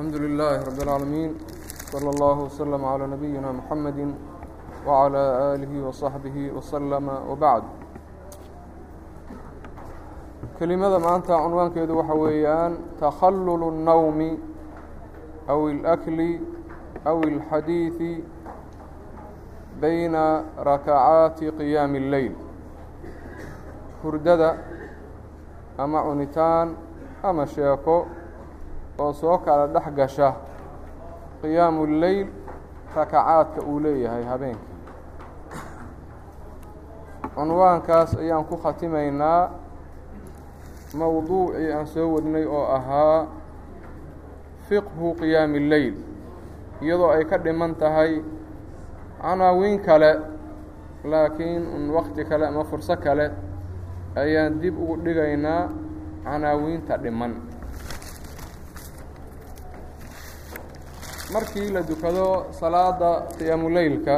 الحمد لله رب العالمين صلى الله وسلم على نبينا محمد وعلى آله وصحبه وسلم وبعد kelimada maanta cunwaankeedu waxa weeyaan takhallul الnowmi aw اlأkli aw اlxadiiثi bayna rakacaati qiyaami اlleyl hurdada ama cunitaan ama sheeko oo soo kala dhex gasha qiyaamu leyl rakacaadka uu leeyahay habeenkii. Cunwaankaas ayaan ku khatimaynaa mowduucii aan soo wadnay oo ahaa fiqhu qiyaami اlleyl iyadoo ay ka dhiman tahay canaawiin kale laakiin un wakti kale ama furso kale ayaan dib ugu dhigaynaa canaawiinta dhiman markii la dukado salaada qiyaamuleylka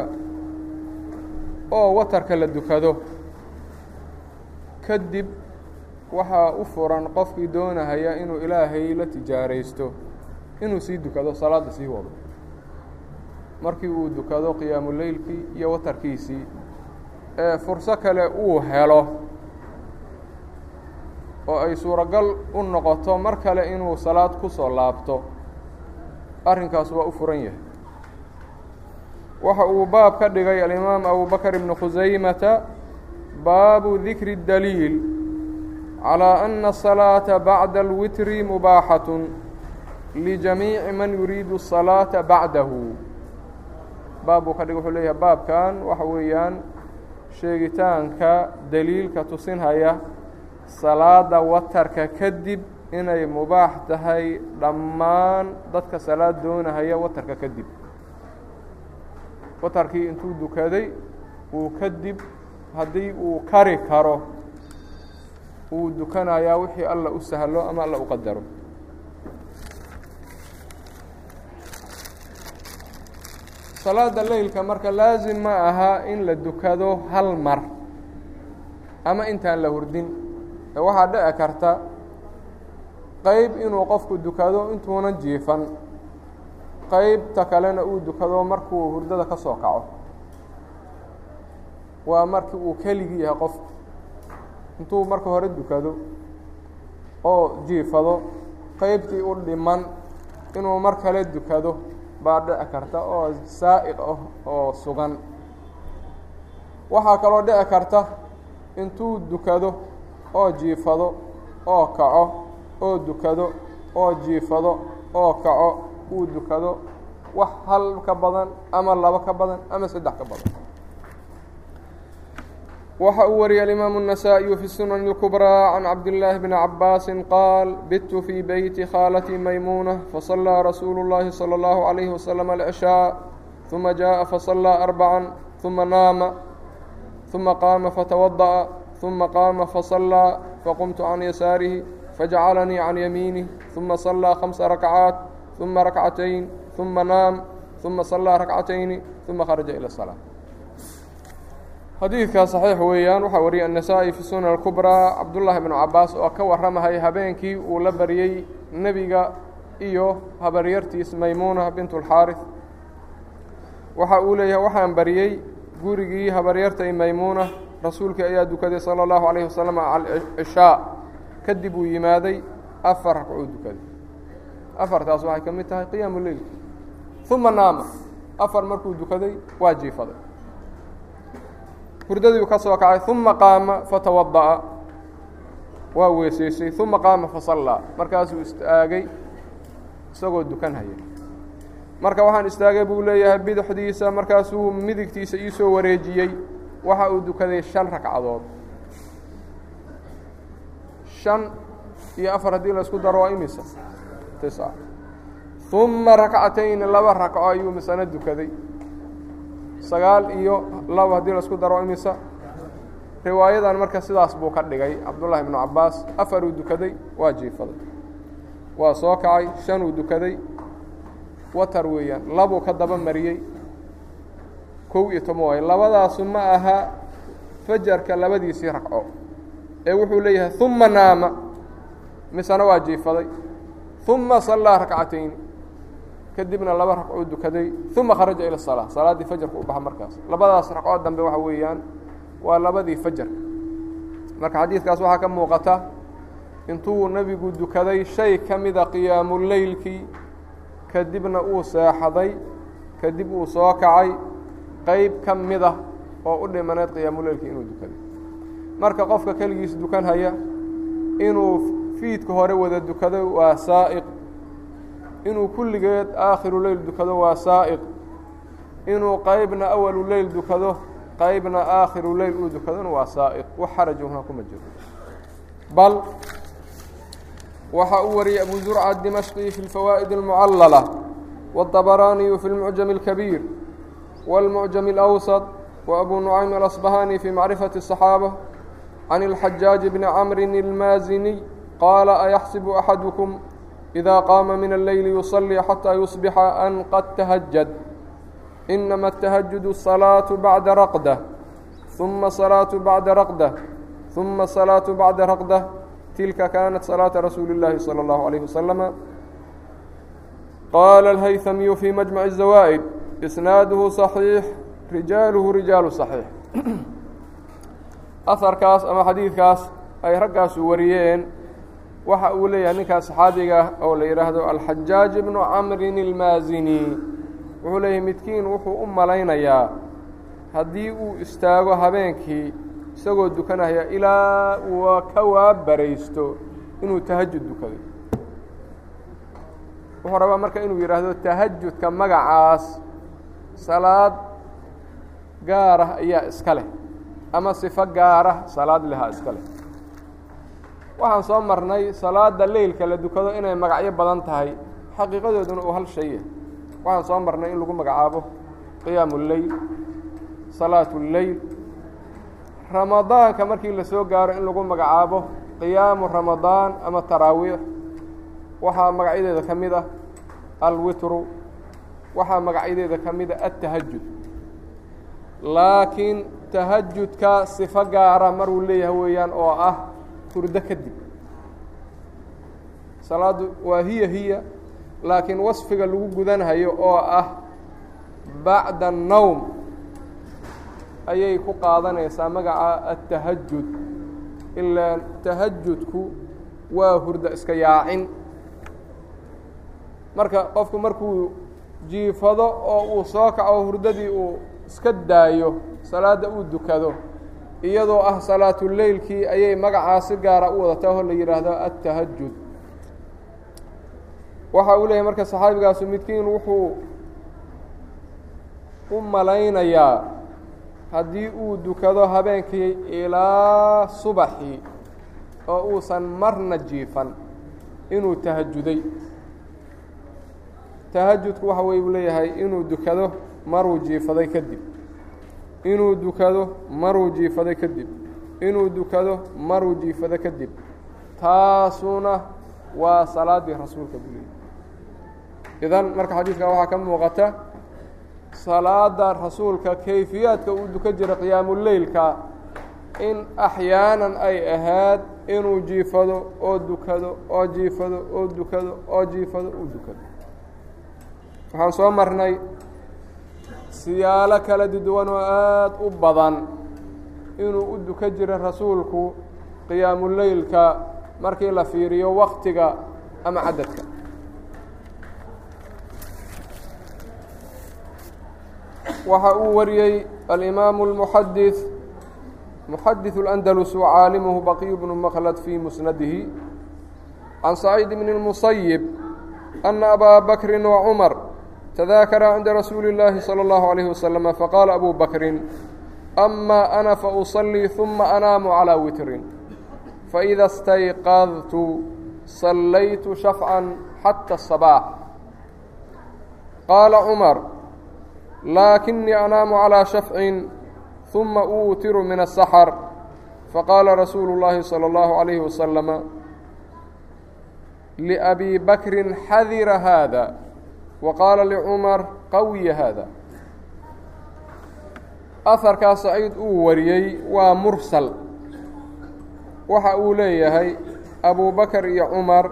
oo watarka la dukado kadib waxaa u furan qofkii doonahaya inuu ilaahay la tijaaraysto inuu sii dukado salaadda sii wado. Markii uu dukado qiyaamuleylkii iyo watarkiisii ee furso kale uu helo oo ay suuragal u noqoto mar kale inuu salaad ku soo laabto arrinkaas waa u furan yahay waxa uu baab ka dhigay alimaam abubakr ibnu khusaymata baabu dikri اdaliil calى ana الsalaaةa bacda اlwitri mubaaxaة lijamiici man yuriidu الsalaaةa bacdahu baab buu ka dhigay wuxuu leeyahay baabkan waxa weeyaan sheegitaanka daliilka tusinhaya salaada watarka kadib inay mubaax tahay dhammaan dadka salaad doonahaya watarka kadib. Watarkii intuu dukaday uu kadib haddii uu kari karo uu dukanayaa wixii alla u sahlo ama alla u qadaro. Salaada leylka marka laasim ma aha in la dukado hal mar ama intaan la hurdin. Ee waxaa dhici karta qayb inuu qofku dukado intuunan jiifan. Qaybta kalena uu dukado markuu hurdada ka soo kaco. Waa markii uu keligii yahay qofku intuu marka hore dukado oo jiifado qaybtii u dhiman inuu mar kale dukado baa dhici karta oo saa'iq ah oo sugan. Waxaa kaloo dhici karta intuu dukado oo jiifado oo kaco oo dukado oo jiifado oo kaco uu dukado wax hal ka badan ama labo ka badan ama saddex ka badan waxa uu wariyay alimaamu النasaaئiyu fi sunan الكubrىa can cabdالlaahi bni cabaasi qaal bitu fii beyti khaalati maymuunة faصalىa rasuulu الlahi salى الlahu عalayhi waslم العishاء ثuma jaءa faصalىa arbacا ثuma naama ثuma qaama fatwaضأa ثuma qaama faصalىa faqumtu can yasaarihi fajacalanii can yamiinih ثuma صalىa خamsa rakcaat ثuma rakcatayn ثuma naam ثuma صalىa rakcatayni ثuma kharaja ilى الصلاة xadiidkaa saxiix weeyaan waxaa wariyay النasaaئي fi sunan الكubrىa cabdullaahi bnu cabaas oo ka warramahaya habeenkii uu la baryey nebiga iyo habaryartiis maymuuna bint اlxaariث waxa uu leeyahay waxaan baryey gurigii habaryartay maymuuna rasuulkii ayaa dukaday salى الlahu عalيه wasalam alcishaa kadib uu yimaaday afar ragcuu dukaday afartaas waxay ka mid tahay qiyaamu leyl uma naama. Afar markuu dukaday waa jiifaday. Hurdadiiu ka soo kacay uma qaama fatawada'a waa weeseysay uma qaama fasallaa markaasuu istaagay isagoo dukanhaya marka waxaan istaagay buu leeyahay bidaxdiisa markaasuu midigtiisa iisoo wareejiyey. Waxa uu dukaday shan ragcadood شhan iyo afar haddii la isku daro waa imisa tisca ثuma rakcatayni laba ragco ayuu misano dukaday. Sagaal iyo laba haddii la isku daro imisa riwaayadan marka sidaas buu ka dhigay. Cabdullaahi ibnu cabaas afaruu dukaday waa jiifaday. Waa soo kacay shanuu dukaday. Watar weeyaan labuu ka daba mariyey. Kow iyo toban waayo labadaasu ma aha fajarka labadiisii ragco ee wuxuu leeyahay uma naama. Misena waa jiifaday. Uma sallaa rakcatayn kadibna laba ragcuu dukaday. Uma kharaja ila salaa salaaddii fajarka u baxa markaas. Labadaas ragcood dambe waxa weeyaan waa labadii fajarka marka xadiidkaas waxaa ka muuqata intuu nebigu dukaday shay ka mida qiyaamuleylkii kadibna uu seexaday kadib uu soo kacay qeyb ka mida oo u dhimaneed qiyaamuleylkii inuu dukaday marka qofka keligiis dukan haya inuu fiidka hore wada dukado waa saa'iq inuu kulligeed aakhiru leyl dukado waa saa'iq inuu qeybna awalu leyl dukado qeybna aakhiru leyl uu dukadona waa saa'iq wax xarajuna kuma jiro bal waxa uu wariyey abu zurca dimashqi fi اlfawaa'id اlmucallala wالطabaraaniyu fi اlmucjam اlkabiir wاlmucjam اlأwsط وabu nucaym alasbahani fi macrifaةi الصaxaabة can اlxajaaج bni camri اlmaaziniy qaala ayaxsibu axadukum إida qaama min اlleyli yuصlii xatىa yusbixa an qad tahajad inama التahajud الصalaaة bacda raqdة ثuma الصalaaة bacda raqdة ثuma الصalaaة bacda raqdة tilka kaanat salaaةa rasuuli الlahi slى الlahu عalيه waslama qaala اlhayثamiyu fi majmac الزawaa'id isnaaduhu صaxiix rijaaluhu rijaalu صaxiix aharkaas ama xadiidkaas ay raggaasu wariyeen waxa uu leeyahay ninkaas saxaabiga oo la yidhaahdo alxajaaj bnu camrin اlmaazini wuxuu leeyahay midkiin wuxuu u malaynayaa haddii uu istaago habeenkii isagoo dukanaya ilaa uu ka waabaraysto inuu tahajud dukaday. Wuxuu rabaa marka inuu yidhaahdo tahajudka magacaas salaad gaarah ayaa iska leh ama sifo gaarah salaad lehaa iska leh. Waxaan soo marnay salaada leylka la dukado inay magacyo badan tahay xaqiiqadooduna uu hal shay ah waxaan soo marnay in lagu magacaabo qiyaamu اleyl salaatu اlleyl ramadaanka markii la soo gaaro in lagu magacaabo qiyaamu ramadaan ama taraawiix. Waxaa magacyadeeda ka mid ah alwitru waxaa magacyadeeda ka mid a altahajud laakiin tahajudka sifo gaara maruu leeyahay weeyaan oo ah hurdo kadib. Salaaddu waa hiya hiya laakiin wasfiga lagu gudanhayo oo ah bacda الnowm ayay ku qaadanaysaa magaca altahajud ilaa tahajudku waa hurdo iska yaacin. Marka qofku markuu jiifado oo uu soo kaco hurdadii uu iska daayo salaadda uu dukado iyadoo ah salaatuleylkii ayay magacaa si gaara u wadataa oo la yidhaahdo altahajud waxa uu leeyahay marka saxaabigaasu midkiin wuxuu u malaynayaa haddii uu dukado habeenkii ilaa subaxii oo uusan marna jiifan inuu tahajuday tahajudku waxa wey buu leeyahay inuu dukado maruu jiifaday kadib. Inuu dukado maruu jiifado kadib. Inuu dukado maruu jiifado kadib. Taasuna waa salaaddii rasuulka buu leeyahay. Idan marka xadiidkan waxaa ka muuqata salaada rasuulka kayfiyaadka uu duka jira qiyaamuleylka in axyaanan ay ahayd inuu jiifado oo dukado oo jiifado oo dukado oo jiifado uu dukado. Waxaan soo marnay siyaalo kala duwan oo aada u badan inuu u duka jira rasuulku qiyaamuleylka markii la fiiriyo waktiga ama cadadka waxa uu wariyey alimaamu اlmuxadis muxadis اlandalus wacaalimuhu baqiy bnu mklad fii musnadihi can saciid bn اlmusayib ana abaa bakri wacumar tadaakara cinda rasuuli اllaahi salى اllahu عalayh waslama faqaala abu bakrin ama ana fauصlii ثuma anaamu calىa witrin faإida اstayqadtu sallaytu shafca xatى الصabaax qaala cumar laakinii anaamu calىa shafcin ثuma uutiru min الsaxr faqaala rasuulu اllaahi salى اllahu عalayhi wasalama liأbi bakrin xadira haada waqaala licumar qawiya haada aharkaa saciid uu wariyey waa mursal waxa uu leeyahay abu bakar iyo cumar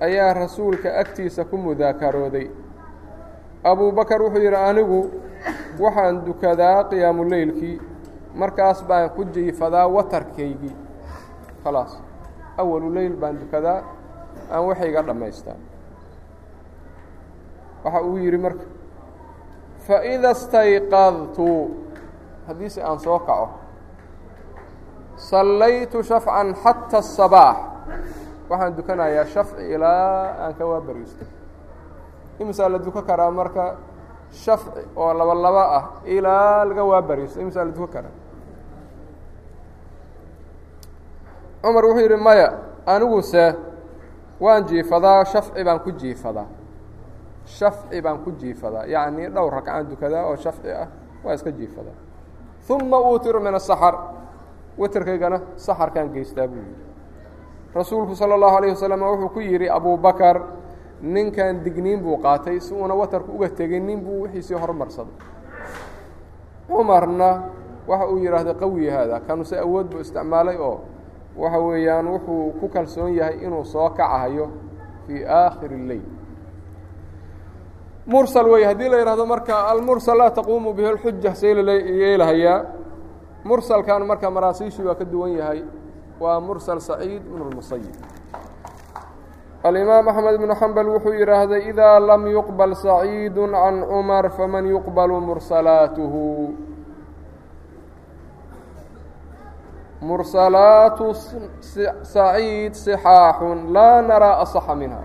ayaa rasuulka agtiisa ku mudaakarooday abu bakar wuxuu yidhi anigu waxaan dukadaa qiyaamu leylkii markaas baan ku jiifadaa watarkaygii khalaas awalu leyl baan dukadaa aan waxayga dhammaystaa waxa uu yidhi marka faإida اstayqadtu haddiise aan soo kaco sallaytu shafcan xata الصabaax waxaan dukanayaa shafci ilaa aan ka waabariisto imisaa la dukan karaa marka shafci oo laba laba ah ilaa laga waabariisto imisaa la dukan karaa cumar wuxuu yidhi maya aniguse waan jiifadaa shafci baan ku jiifadaa shafci baan ku jiifadaa. Yacnii dhowr ragcaan dukadaa oo shafci ah waa iska jiifadaa. Uma uutiru min asaxar waterkaygana saxarkaan geystaa buu yidhi. Rasuulku sala allahu alayh wasalam wuxuu ku yidhi abuubakar ninkan digniin buu qaatay si uuna watarku uga teginin buu wixiisii hormarsaday. Cumarna waxa uu yidhaahday qawi haada kanuse awood buu isticmaalay oo waxa weeyaan wuxuu ku kalsoon yahay inuu soo kacahayo fii aakhiri اleyl mursal wey haddii la yidhaahdo marka almursal laa taquumu bihi اlxuja see yeelahayaa. Mursalkan marka maraasiishii waa ka duwan yahay waa mursal saciid bn اlmusayib alimaam axmed ibnu xambal wuxuu yidhaahday idaa lam yuqbal saciidu can cumar faman yuqbalu mursalaatuhu? Mursalaatu saciid sixaaxun laa naraa asaxa minha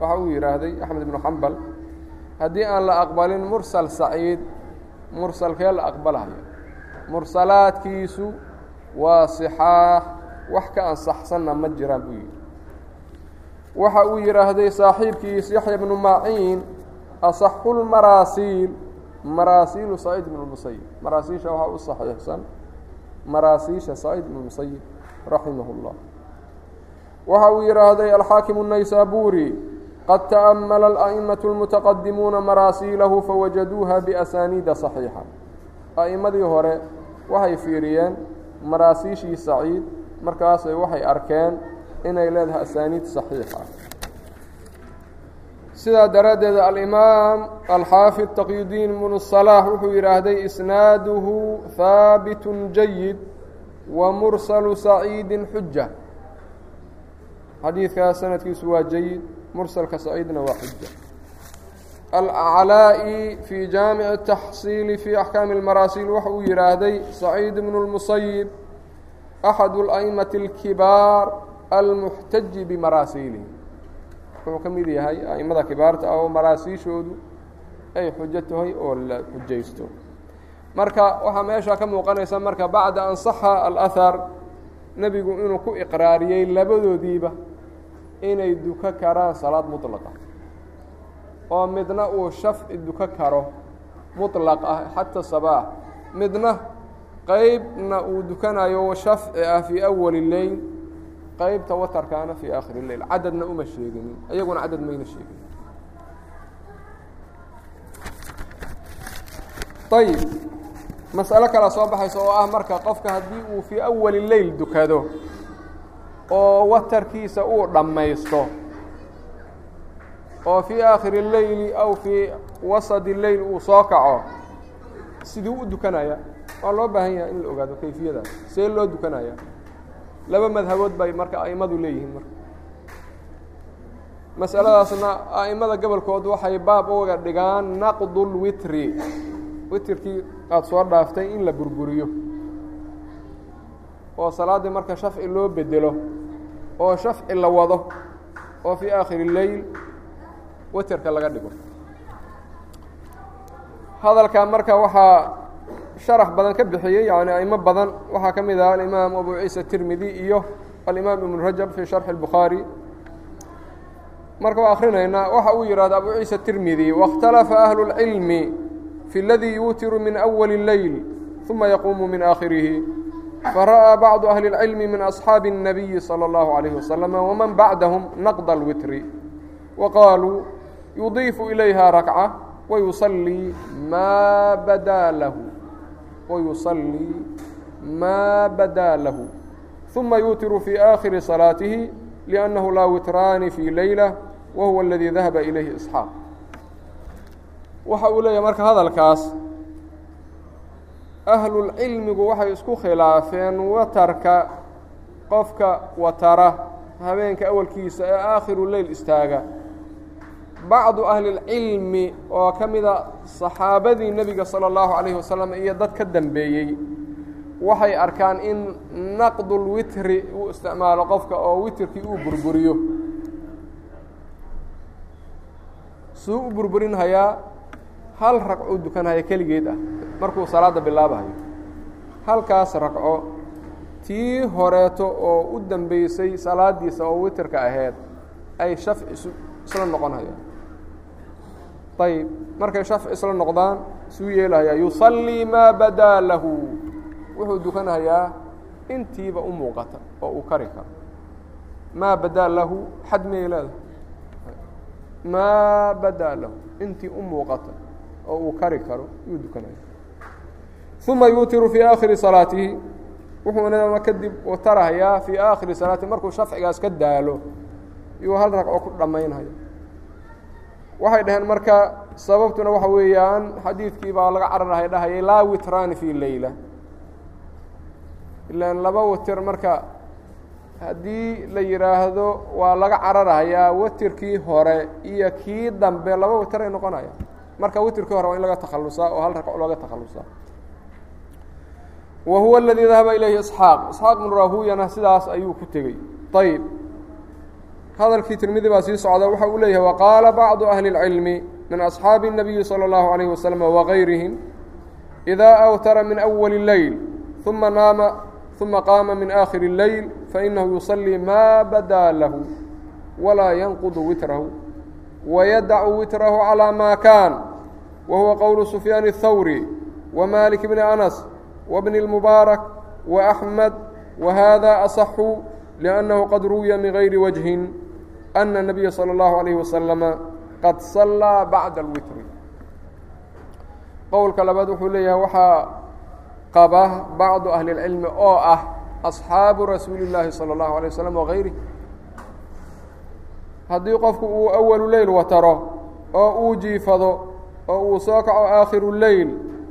waxa uu yidhaahday axmed ibnu xambal haddii aan la aqbalin mursal saciid mursalkee la aqbalaya mursalaadkiisu waa صixaax wax ka ansaxsanna ma jiraan buu yidhi waxa uu yidhaahday saaxiibkiis yaxya bnu maciin asaxu lmaraasiil maraasiilu saciid ibn musayib maraasiisha waxaa u saxiixsan maraasiisha saciid ibn musayib raximah اllah waxa uu yidhaahday alxaakimu الnaysaburi qad ta'ammala ala'imatu almutaqadimuuna maraasiilahu fawajaduuha biasaaniida saxiixa a'immadii hore waxay fiiriyeen maraasiishii saciid markaasay waxay arkeen inay leedahay asaaniid saxiix ah sidaa daraaddeed alimaam alxaafid taqyudiin ibnu salaax wuxuu yidhaahday isnaaduhu haabitun jayid wa mursalu saciidin xuja xadiidkaas sanadkiisu waa jayid mursalka saciidna waa xuja alaclaa'i fii jaamici الtaxsiili fii axkaami اlmaraasiil waxa uu yidhaahday saciid bnu اlmusayib axad اla'imati اlkibaar almuxtaji bimaraasiilihi wuxuu ka mid yahay a'imada kibaarta ah oo maraasiishoodu ay xujo tahay oo la xujaysto marka waxaa meesha ka muuqanaysa marka bacda an saxa alahar nebigu inuu ku iqraariyey labadoodiiba inay duko karaan salaad mutlaqa. Oo midna uu shafci duko karo mutlaq ah xata sabaax midna qeybna uu dukanayo shafci ah fii awali leyl qaybta watarkaana fii aakhiri leyl cadadna uma sheeginin iyaguna cadad mayna sheegin. Ayib mas'alo kala soo baxaysa oo ah marka qofka haddii uu fii awali leyl dukado oo watarkiisa uu dhammaysto. oo fii aakhiri leyli aw fii wasadi leyl uu soo kaco siduu u dukanaya. Waa loo baahan yahay in la ogaado kayfiyadaas. See loo dukanaya. Laba madhabood bay marka a'immadu leeyihiin marka. Masaladaasna a'imada gobolkood waxay baab uga dhigaan naqdulwitri witrkii aada soo dhaaftay in la burburiyo oo salaaddii marka shafci loo bedelo oo shafci la wado oo fii aakhiri leyl witerka laga dhigo hadalkaa marka waxaa sharax badan ka bixiyey yani aimo badan waxaa ka mid ah alimaam abu ciisa tirmidi iyo alimaam ibnu rajab fii sharxi اlbukhaari marka waa akrinaynaa waxa uu yihahda abu ciisa tirmidi waاkhtalafa ahlu اlcilmi fi اladii yuutiru min awali اleyl ثuma yaquumu min aakhirihi fara'aa bacdu ahli اlcilmi min asxaabi الnabiyi salى اllahu عalayhi wasalam waman bacdahum naqd اlwitri waqaaluu yudiifu ilayha rakca wayusallii maa badaa lahu wayusallii maa badaa lahu ثuma yuutiru fii aakhiri salaatihi liأnnahu laa witraani fii leyla wa huwa aladii dahaba ilayhi isxaaq waxa uu leeyahay marka hadalkaas ahlulcilmigu waxay isku khilaafeen watarka qofka watara habeenka awalkiisa ee aakhiru leyl istaaga. Bacdu ahlilcilmi oo ka mida saxaabadii nebiga sala allahu calayhi wasalam iyo dad ka dambeeyey waxay arkaan in naqdulwitri uu isticmaalo qofka oo witrkii uu burburiyo. Suu u burburinhayaa hal ragcuu dukanhaya keligeed ah markuu salaadda bilaabahayo halkaas ragco tii horeeto oo u dambeysay salaadiisa oo witrka ahayd ay shafci isla noqonhayaan ayib markay shafci isla noqdaan suu yeelahayaa yusallii maa badaa lahu. Wuxuu dukanhayaa intiiba u muuqata oo uu kari karo. Maa badaa lahu xad miyay leedahay maa badaa lahu intii u muuqata oo uu kari karo yuu dukanaya uma yuutiru fii aakhiri salaatihi. Wuxuuna kadib watarahayaa fii aakhiri salaatihi markuu shafcigaas ka daalo yuu hal ragco ku dhammaynhaya waxay dhaheen marka sababtuna waxa weeyaan xadiidkii baa laga cararahay dhahayay laa witraani fii leyla. Ilaan laba witir marka haddii la yidhaahdo waa laga cararahayaa witirkii hore iyo kii dambe laba witir ay noqonaya marka witirkii hore waa in laga takhalusaa oo hal ragco looga takhalusaa wa huwa aladii dahaba ilayhi isxaaq isxaaq bnu rahuyana sidaas ayuu ku tegey ayb hadalkii tirmidi baa sii socda waxa uu leeyahay waqaala bacdu ahli اlcilmi min asxaabi الnabiyi salى اllahu عalayh waslm wagayrihim إida awtara min أwali اleyl uma naama uma qaama min aakhiri اleyl fainahu yusalii ma badaa lahu walaa yanqudu witrahu wayadacu witrahu calى ma kan wa huwa qowlu sufyaan الthawri wmalik bni anas wbni اlmubaarak وaأxmed wahada aصxu لأnnahu qad ruwiya min gayri wجhin أن النبي صلى الله عليه وسلم qad صلىa baعda الwitr qowlka labaad wuxuu leeyahay waxaa qaba bacضu أhli الcilmi oo ah أصxaabu rasuuli الlahi salى الlaه عليه وsلم وغayrih haddii qofku uu awalu leyl wataro oo uu jiifado oo uu soo kaco aakhiru leyl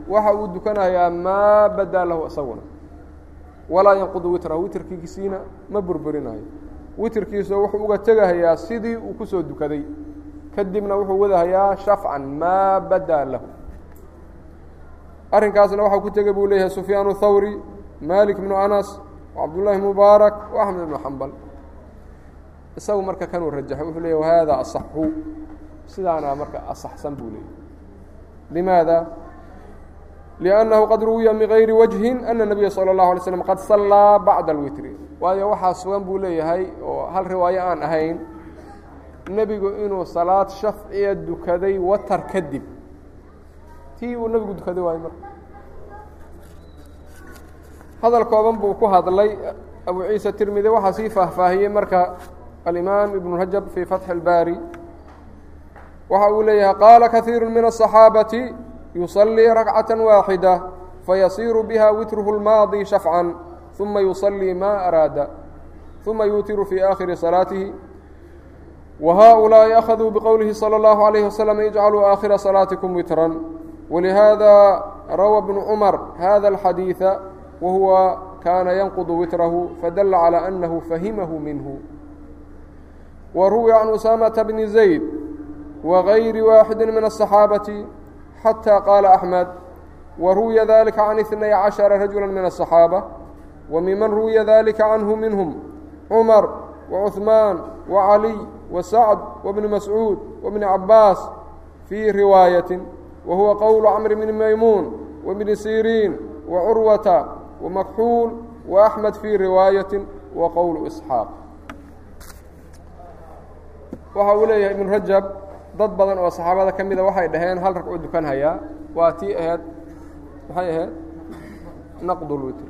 waxa uu dukanayaa maa badaa lahu isaguna. Walaa yanqudu witrahu witrkiisiina ma burburinayo witrkiiso wuxuu uga tegahayaa sidii uu ku soo dukaday. Kadibna wuxuu wadahayaa shafcan maa badaa lahu. Arrinkaasna waxaa ku tegay buu leeyahay sufyaan thawri malik bnu anas cabdullaahi mubaarak axmed ibnu xambal isagu marka kanuu rajaxo wuxuu leeya wahada asaxu? Sidaana marka asaxsan buu leeyay limaada? Liannahu qad ruwiya bikayri wajhin ana nebiya sala اllahu alay slam qad sallaa bacda alwitri. Waayo waxaa sugan buu leeyahay oo hal riwaayo aan ahayn nebigu inuu salaad shafciya dukaday watar kadib. Tii uu nebigu dukaday waayo marka. Hadal kooban buu ku hadlay abu ciisa tirmide waxaa sii faahfaahiyey marka alimaam ibn rajab fii fatxi اlbaari waxa uu leeyahay qaala kaثiiru min الصaxaabati yuصلii rakcaة waaxidة fayasiiru biha witruhu اlmaadي shafcا ثuma yuصلii ma araada ثuma yuutiru fii aakhiri صalaatihi وhaؤulaaءi أkhaduu bqowlihi slى الlaه عalيه وsلم اجcaluu aakhira صلاaتiكم witrا ولihada rawى بن cmر hada الxadيiثa wahuwa kaana yanqd witrahu fadla عalى أnahu fahimahu minhu وruwiya can أsaamaةa bni زayd وغayri waaxidi min الصaxaabaةi xتى qاaل أحmed وruwiya ذلika can اثنay caشhaرa rajuلا min الصaxاabة وmiman ruwiya ذلika canhu minهm cmar وcثmaan وعalي وsacد وبن mascuud وبن cabaas fii riwaayaة wahuwa qowl cmr bn maymuun وبn siriin وcurwaةa وmakxuul وأحmed fii riwaayaة وqowl إسxaaq waxa uu leeyahay iبn rajab dad badan oo saxaabada ka mida waxay dhaheen hal ragcuu dukanhayaa waa tii ahayd maxay ahayd naqdulwitr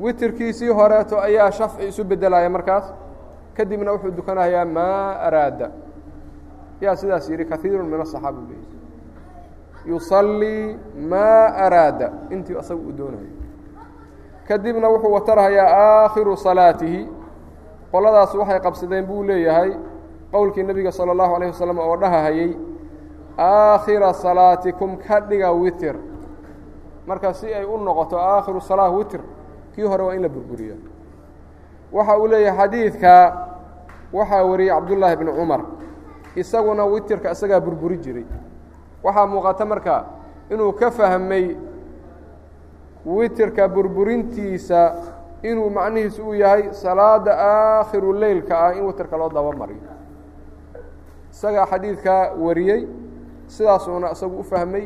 witrkiisii horeeto ayaa shafci isu bedelaya markaas. Kadibna wuxuu dukanhayaa maa araada. Yaa sidaas yidhi kaiiru min asaxaaba u leeyay yusallii maa araada. Intii asaga uu doonayo. Kadibna wuxuu watarhayaa aakhiru salaatihi qoladaas waxay qabsadeen buu leeyahay qowlkii nebiga salى الlahu عalيه waslm oo dhahahayey aakhira salaatikum ka dhiga witr marka si ay u noqoto aakhiru salaa witr kii hore waa in la burburiya waxa uu leeyahay xadiidka waxaa wariyey cabdullaahi bni cumar isaguna witirka isagaa burburi jiray waxaa muuqata marka inuu ka fahmay witirka burburintiisa inuu macnihiisu uu yahay salaada aakhiru leylka ah in witirka loo daba mariyo isagaa xadiidkaa wariyey sidaasuuna isagu u fahmay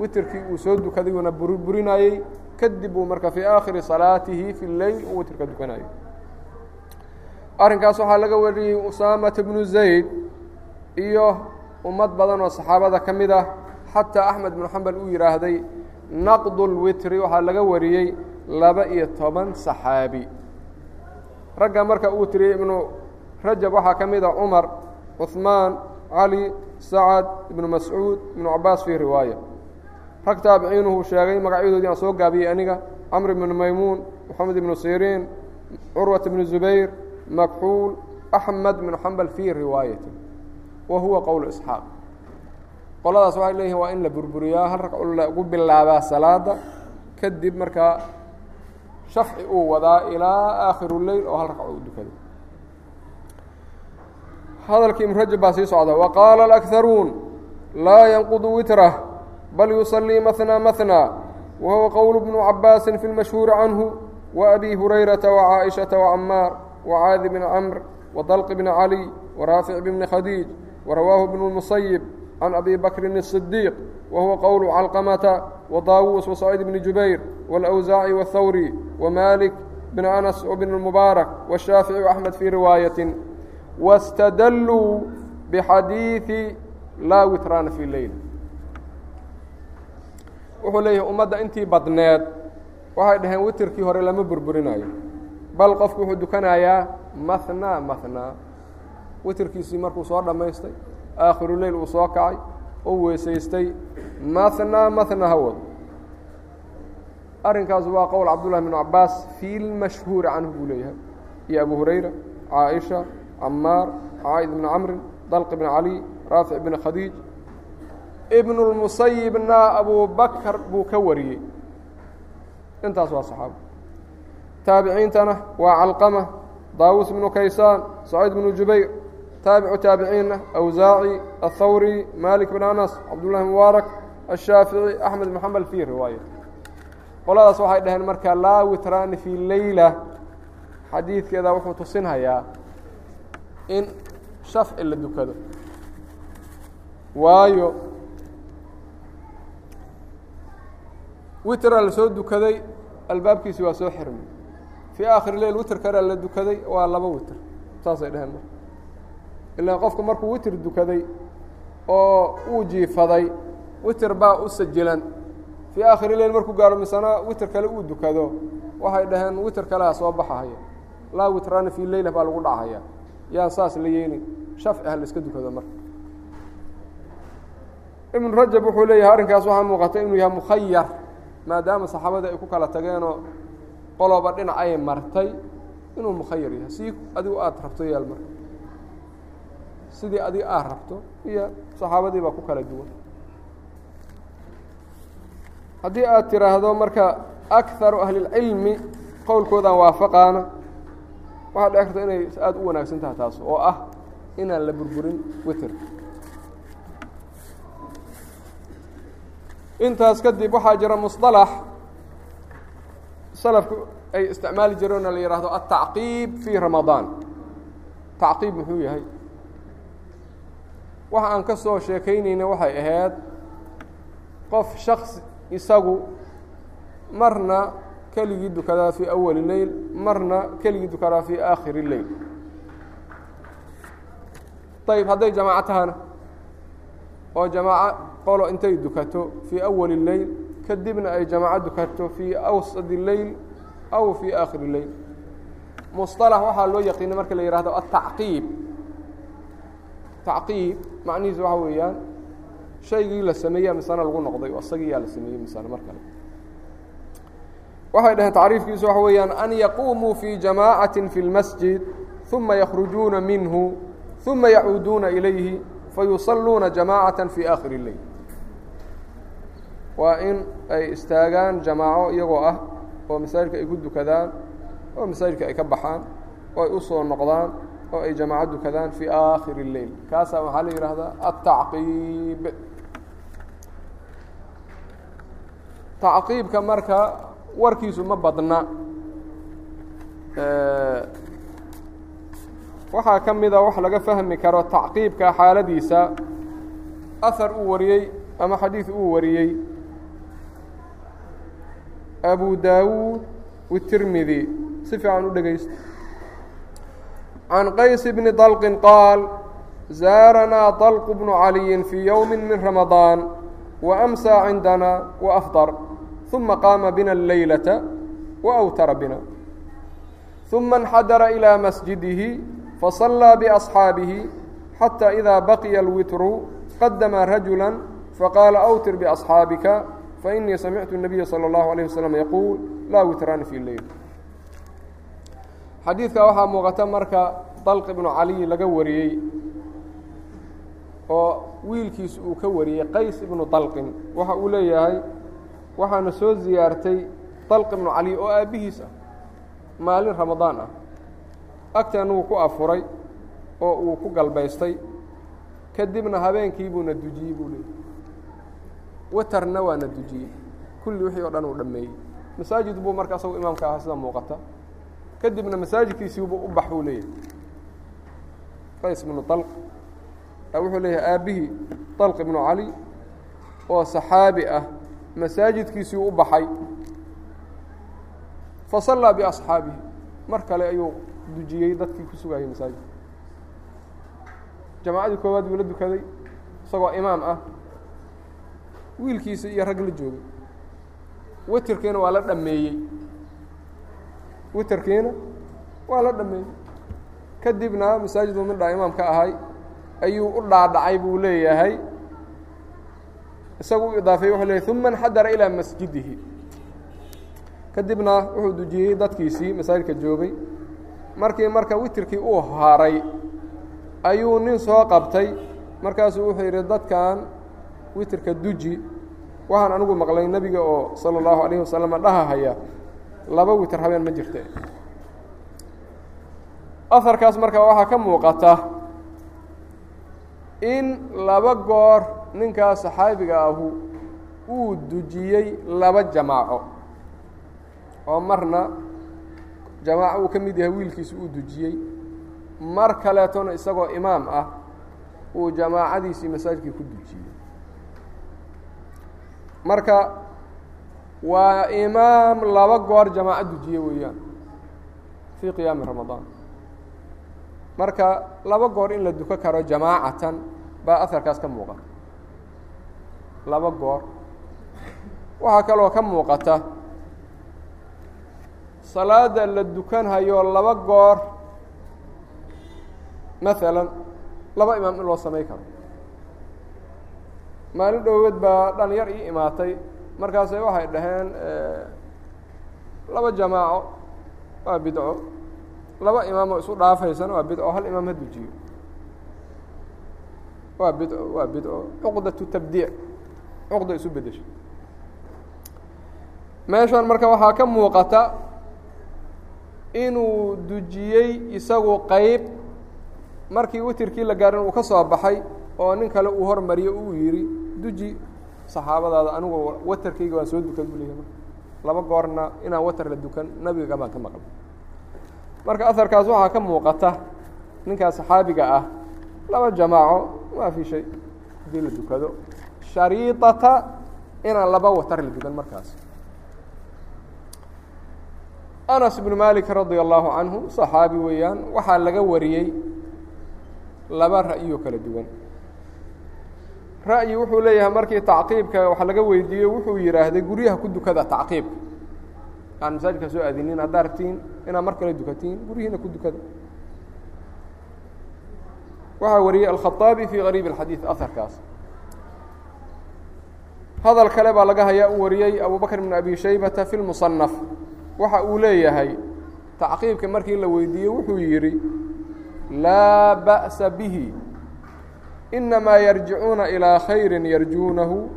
witirkii uu soo dukaday uuna burburinayey kadib uu marka fii aakhiri salaatihi fi leyl uu witirka dukanayo arrinkaas waxaa laga wariyey usaamata bnu zayd iyo ummad badan oo saxaabada ka mid ah xataa axmed bnu xambal uu yidhaahday naqdu lwitri waxaa laga wariyey laba iyo toban saxaabi. Ragga marka uu tiriyey ibnu rajab waxaa ka mid a cumar cuثmaan cali sacad ibnu mascuud ibnu cabaas fii riwaaya. Rag taabiciinuhu sheegay magacyadoodii aan soo gaabiyey aniga camr ibnu maymuun moxamed ibnu siriin curwat ibnu zubayr makxuul axmed bnu xambal fii riwaayati wa huwa qowl isxaaq. Qoladaas waxay leeyihiin waa in la burburiyaa hal ragco lagu bilaabaa salaada kadib markaa shafci uu wadaa ilaa aakhir leyl oo hal ragco u dukado. Hadalkii ibn rajab baa sii socda wa qaala alakharuun laa yanqudu witrah bal yusallii mahnaa mahnaa wa huwa qowlu bnu cabbaasin fi lmashhuuri canhu wa abi hurayrata wacaaishata wacamaar wacaadi bni camr wadalqi bni caliy waraafic bni khadiij warawaahu bnu musayib ورواه بن المصيب عن أبي بكر الصديق وهو qول علقمة وطاوuس وسعيد بن جuبير والأوزاعي والثوري ومالك بن أنس وبن المبارك والشhافعي وأحمد في رواية واستدلوا بxadيiث laa witrاna في leyl wuxuu leeyahay ummadda intii badneed waxay dhaheen witrkii hore lama burburinayo bal qofku wuxuu dukanayaa mahnaa mahnaa witirkiisii markuu soo dhammaystay aakhiru leyl uu soo kacay u weysaystay mahnaa mahnaa ha wado arrinkaas waa qowl cabdullahi bn cabaas fi lmashhuuri canhu buu leeyahay. Iyo abu hurayra caaisha camaar caaid bni camrin dalq bn cali raafic bn khadiij. Ibn اlmusayibna abu bakr buu ka wariyey. Intaas waa saxaabo. Taabiciintana waa calqama daawuus bnu kaysaan saciid bnu jubayr taabicu taabiciinna awsaaci athawri malik bn anas cabdullahi mubaarak ashaafici axmed bn xambal fii riwaaya qoladaas waxay dhaheen marka laa witraani fii leyla xadiidkeeda wuxuu tusinhayaa in shafci la dukado waayo witraa la soo dukaday albaabkiisi waa soo xirmay fii aakhiri leyl witr karaa la dukaday waa laba witr saasay dheheen marka ilaan qofku markuu witr dukaday oo uu jiifaday witr baa u sajilan. Fii aakhiri leyl markuu gaaro misana witr kale uu dukado. Waxay dhaheen witr kaleha soo baxahaya laa witraani fii leyla baa lagu dhacahaya yaan saas la yeelin. Shafci ha la iska dukado marka. Ibnu rajab wuxuu leeyahay arrinkaas waxaa muuqata inuu yahay mukhayar maadaama saxaabadii ay ku kala tageenoo qoloba dhinac ay martay inuu mukhayar yahay. Si adigu aada rabto yaal marka sidii adiga aad rabto iyo saxaabadii baa ku kala duwan. Haddii aad tiraahdo marka akaru ahlilcilmi qowlkoodaan waafaqaana waxaa dhici karta inay aada u wanaagsan tahay taas oo ah inaan la burburin witer intaas kadib waxaa jira musطalax salafku ay isticmaali jireen oo la yidhaahdo altacqiib fii ramadaan. Tacqiib muxuu yahay waxa aan ka soo sheekaynayna waxay ahayd qof shaks isagu marna keligii dukadaa fii awali leyl marna keligii dukadaa fii aakhiri leyl ayb hadday jamaaco tahana oo jamaaco qolo intay dukato fii awali leyl kadibna ay jamaaco dukato fii awsadi leyl aw fii aakhiri leyl musطalax waxaa loo yaqiinay marka la yihahdo altacqiib tacqiib macnihiisu waxa weeyaan shaygii la sameeya misana lagu noqday isagiyaa la sameeyey misana mar kale waxay dhaheen tacriifkiisu waxa weeyaan an yaquumuu fii jamaacatin fi اlmasjid uma yakhrujuuna minhu uma yacuuduuna ilayhi fayusalluuna jamaacatan fii aakhiri اleyl waa in ay istaagaan jamaaco iyagoo ah oo masaajidka ay ku dukadaan oo masaajidka ay ka baxaan oo ay u soo noqdaan oo ay jamaaco dukadaan fii aakhiri اleyl kaasaa waxaa la yidhaahdaa atacqiib tacqiibka marka warkiisu ma badna. Waxaa ka mida wax laga fahmi karo tacqiibka xaaladiisa. Ahar uu wariyey ama xadiid uu wariyey. Abu daawuud wtirmidi si fiican u dhegaysta can qays bni dalqin qaal zaaranaa dalq bnu caliyin fii yowmi min ramadaan waamsaa cindana waafdar ثuma qaama bina اleylata waawtara bina ثuma اnxadara ilىa masjidihi fasallىa بأصxaabihi xatى إida baqiya اlwitru qadama rajula faqaala awtir بأصxaabika faإnii samictu الnabiya salى الlahu عalيه waslم yaquul laa witraani fi leyl xadiidka waxaa muuqata marka dalq ibnu caliy laga wariyey oo wiilkiis uu ka wariyey qays ibnu dalqin waxa uu leeyahay waxaana soo ziyaartay dalq ibnu caliy oo aabbihiis ah maalin ramadaan ah. Agteena wuu ku afuray oo uu ku galbaystay kadibna habeenkii buuna dujiyey buu leeyay watarna waana dujiyey. Kulli wixii oo dhan uu dhammeeyey. Masaajid buu marka asagu imaamka ahaa sida muuqata kadibna masaajidkiisiibu u bax buu leeyahay qays ibnu dalq wuxuu leeyahay aabbihii dalq ibnu cali oo saxaabi ah masaajidkiisii u baxay. Fasallaa biasxaabihi mar kale ayuu dujiyey dadkii ku sugayay masaajidka jamaacadii koowaad buu la dukaday isagoo imaam ah. Wiilkiisa iyo rag la joogay. Witerkiina waa la dhammeeyey witerkiina waa la dhammeeyey. Kadibna masaajiduu midhaa imaamka ahay ayuu u dhaadhacay buu leeyahay. Isagu u idaafey wuxuu leeyay uma inxadara ilaa masjidihi. Kadibna wuxuu dujiyey dadkiisii masaajidka joogay. Markii marka witerkii uu haray ayuu nin soo qabtay. Markaasuu wuxuu yidhi dadkan witerka duji waxaan anigu maqlay nebiga oo sala allahu alayhi wasalama dhahahaya laba witir habeen ma jirte. Aharkaas marka waxaa ka muuqata in laba goor ninkaas saxaabiga ahu uu dujiyey laba jamaaco oo marna jamaaco uu ka mid yahay wiilkiisa uu dujiyey. Mar kaleetona isagoo imaam ah uu jamaacadiisii masaajidkii ku dujiyey. Marka waa imaam laba goor jamaaco dujiye weeyaan fii qiyaami ramadaan marka laba goor in la duko karo jamaacatan baa aharkaas ka muuqata. Laba goor. Waxaa kaloo ka muuqata salaada la dukanhayo laba goor. Maalan laba imaam in loo samay karo. Maalin dhowed baa dhalinyar ii imaatay markaase waxay dhaheen laba jamaaco waa bidco. Laba imaamoo isu dhaafaysana waa bidco hal imaam ha dujiyo. Waa bidco waa bidco. Cuqdatu tabdiic. Cuqda isu bedesho meeshan marka waxaa ka muuqata inuu dujiyey isagu qeyb markii witirkii la gaarin uu ka soo baxay oo nin kale uu hormariyo uu yidhi duji saxaabadaada anigu watarkayga waan soo dukan buu leeyahy laba goorna inaan watar la dukan nabiga baan ka maqlay. Marka aharkaas waxaa ka muuqata ninkaas saxaabiga ah laba jamaaco maa fi shay haddii la dukado. Shariidata inaan laba watar la dukan markaas. Anas bnu malik radia allahu canhu saxaabi weeyaan waxaa laga wariyey laba ra'yoo kala duwan ra'yi wuxuu leeyahay markii tacqiibka wax laga weydiiyo wuxuu yidhaahday guryaha ku dukada tacqiibka. Aan masaajidkaa soo aadinin haddaa rabtiin inaad mar kale dukatiin guryihiina ku dukada. Waxaa wariyey alkhaaabi fii qariib اlxadiid aharkaas hadal kale baa laga hayaa u wariyey abu bakr bn abi shaybata fi lmusanaf waxa uu leeyahay tacqiibka markii la weydiiyey wuxuu yidhi laa ba'sa bihi inamaa yarjicuuna ilىa khayri yarjuunahu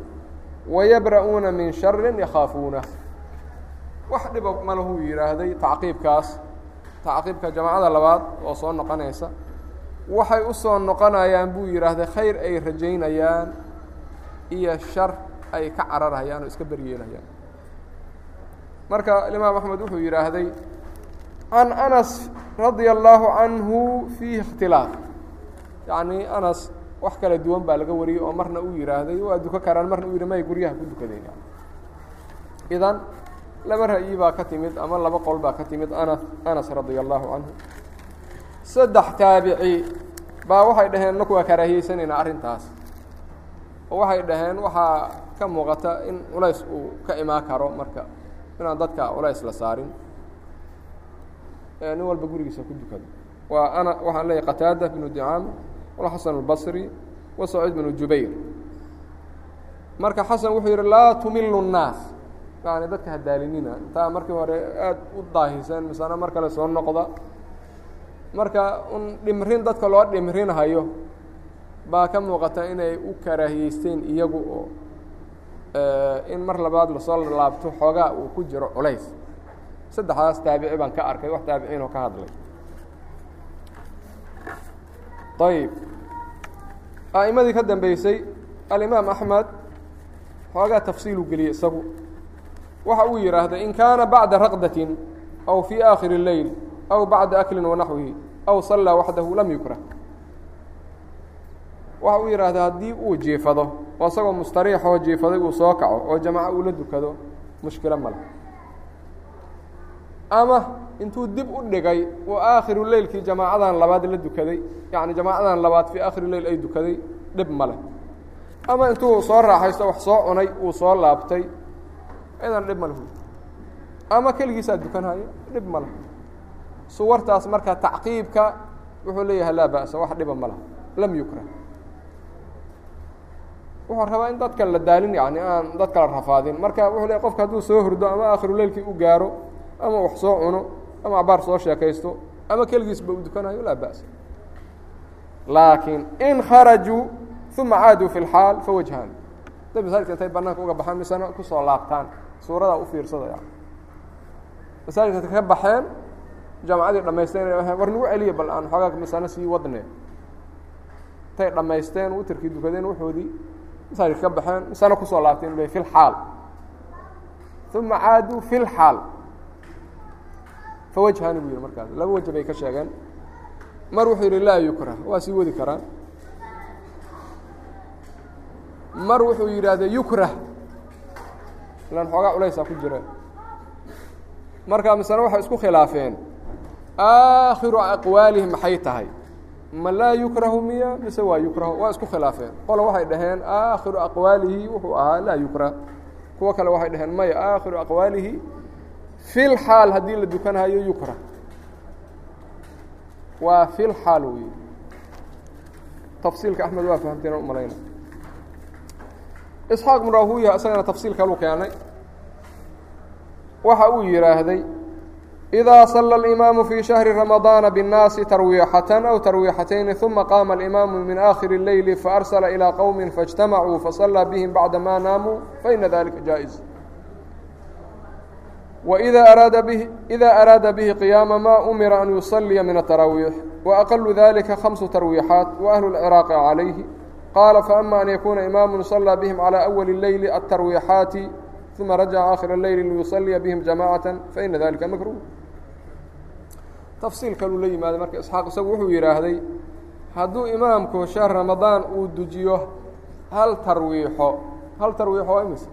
wayabra'uuna min shari yakhaafuunah wax dhiba malahuu yidhaahday tacqiibkaas tacqiibka jamacada labaad oo soo noqonaysa waxay u soo noqonayaan buu yidhaahday khayr ay rajaynayaan iyo shar ay ka cararhayaan oo iska beryeelayaan marka imaam axmed wuxuu yidhaahday can anas radia allaahu canhu fiihi ikhtilaaf yacnii anas wax kala duwan baa laga wariyey oo marna uu yidhaahday waa duko karaan marna uu yidhi may guryaha ku dukadeen idan laba ra'yi baa ka timid ama laba qol baa ka timid anas anas radia allaahu canhu saddex taabici baa waxay dhaheen naku karaahiyeysanayna arrintaas. Oo waxay dhaheen waxaa ka muuqata in culays uu ka imaan karo marka inaan dadka culays la saarin. Nin walba gurigiisa ku dukado. Waa ana waxaan leeyahy qataada bnu dicaam albasri wa saciid bnu jubayr. Marka xasan wuxuu yidhi laa tumilu nnaas yani dadka hadaalinina intaa markii hore aada u daahiseen misana mar kale soo noqda. Marka un dhimrin dadka loo dhimrinhayo baa ka muuqata inay u karaahiyeysteen iyagu oo in mar labaad la soo laabto xoogaa uu ku jiro culays. Saddexdaas taabici baan ka arkay wax taabiciin oo ka hadlay ayib a'imadii ka dambeysay alimaam axmed xoogaa tafsiiluu geliyey isagu waxa uu yidhaahday in kaana bacda raqdatin aw fii aakhiri اleyl aw bacda aklin wanaxwihi aw sallaa waxdahu lam yukrah waxa uu yidhaahday haddii uu jiifado oo isagoo mustariixoo jiifaday uu soo kaco oo jamaco uu la dukado mushkilo male ama intuu dib u dhigay uu aakhiru leylkii jamaacadan labaad la dukaday yacni jamaacadan labaad fii aakhiri leyl ay dukaday dhib male ama intuu soo raaxaysto wax soo cunay uu soo laabtay idan dhib male hu ama keligiisaa dukanhayo dhib male suwartaas marka tacqiibka wuxuu leeyahay laa ba'sa wax dhiba ma laha lam yukrah. Wuxuu rabaa in dadka la daalin yani aan dadka la rafaadin. Marka wuxuu leey qofka hadduu soo hurdo ama aakhiru leylkii u gaaro ama wax soo cuno ama abaar soo sheekaysto ama keligiisba uu dukanayo laa ba'sa laakiin in kharajuu uma caaduu fi lxaal fawajhaan day masaajidka intay banaanka uga baxaan misena ku soo laabtaan. Suuradaa u fiirsada yani masaajidka ka baxeen jaamacadii dhamaysteen war nagu celiya bal aan xoogaa misano sii wadne. Intay dhammaysteen witirkii dukadeen wuxoodii masaajidka ka baxeen misano ku soo laabteen bay fi lxaal uma caaduu fi lxaal fawajhani buu yihi markaas. Laba waje bay ka sheegeen. Mar wuxuu yidhi laa yukrah waa sii wadi karaan mar wuxuu yidhaahde yukrah. Ilaan xoogaa culaysaa ku jira. Markaa misena waxay isku khilaafeen. Aakhiru aqwaalihi maxay tahay? Ma laa yukrahu miya mise waa yukrahu? Waa isku khilaafeen. Qole waxay dhaheen aakhiru aqwaalihi wuxuu ahaa laa yukrah. Kuwo kale waxay dhaheen maya aakhiru aqwaalihi fi lxaal haddii la dukanhayo yukrah waa fi lxaal wey tafsiilka axmed waa fahamteena umalayna isxaaq bn rahuya isagana tafsiil kaluu keenay waxa uu yidhaahday إida صلى الإimaamu fي شhهri رamaضاana bالnaasi tarwiixaة أw tarwiixatayni ثuma qaama الإimaamu min آkhir الleyli faarsla إilى qowmi faاجtamacuu faصلىa bihim bacda ma naamuu faإna dalika jaaئز وإida araada bih إida araada bihi qiyaama ma umira an yuصلiya min الtaraawiix وأqل dalika خمسu tarwiixaaت وأhlu الcراaqi عalayhi qaala faأma an yakuna imaamu صلىa bihim عalى أwli الleyli الtarwiixaati ثuma rajaca aakhir الleyli liyuصلiya bihim jamاcaة faإna dalika makruh tafsiil kaluu la yimaaday marka isxaaq isagu wuxuu yidhaahday hadduu imaamku shahr ramadaan uu dujiyo hal tarwiixo hal tarwiixo waa imisa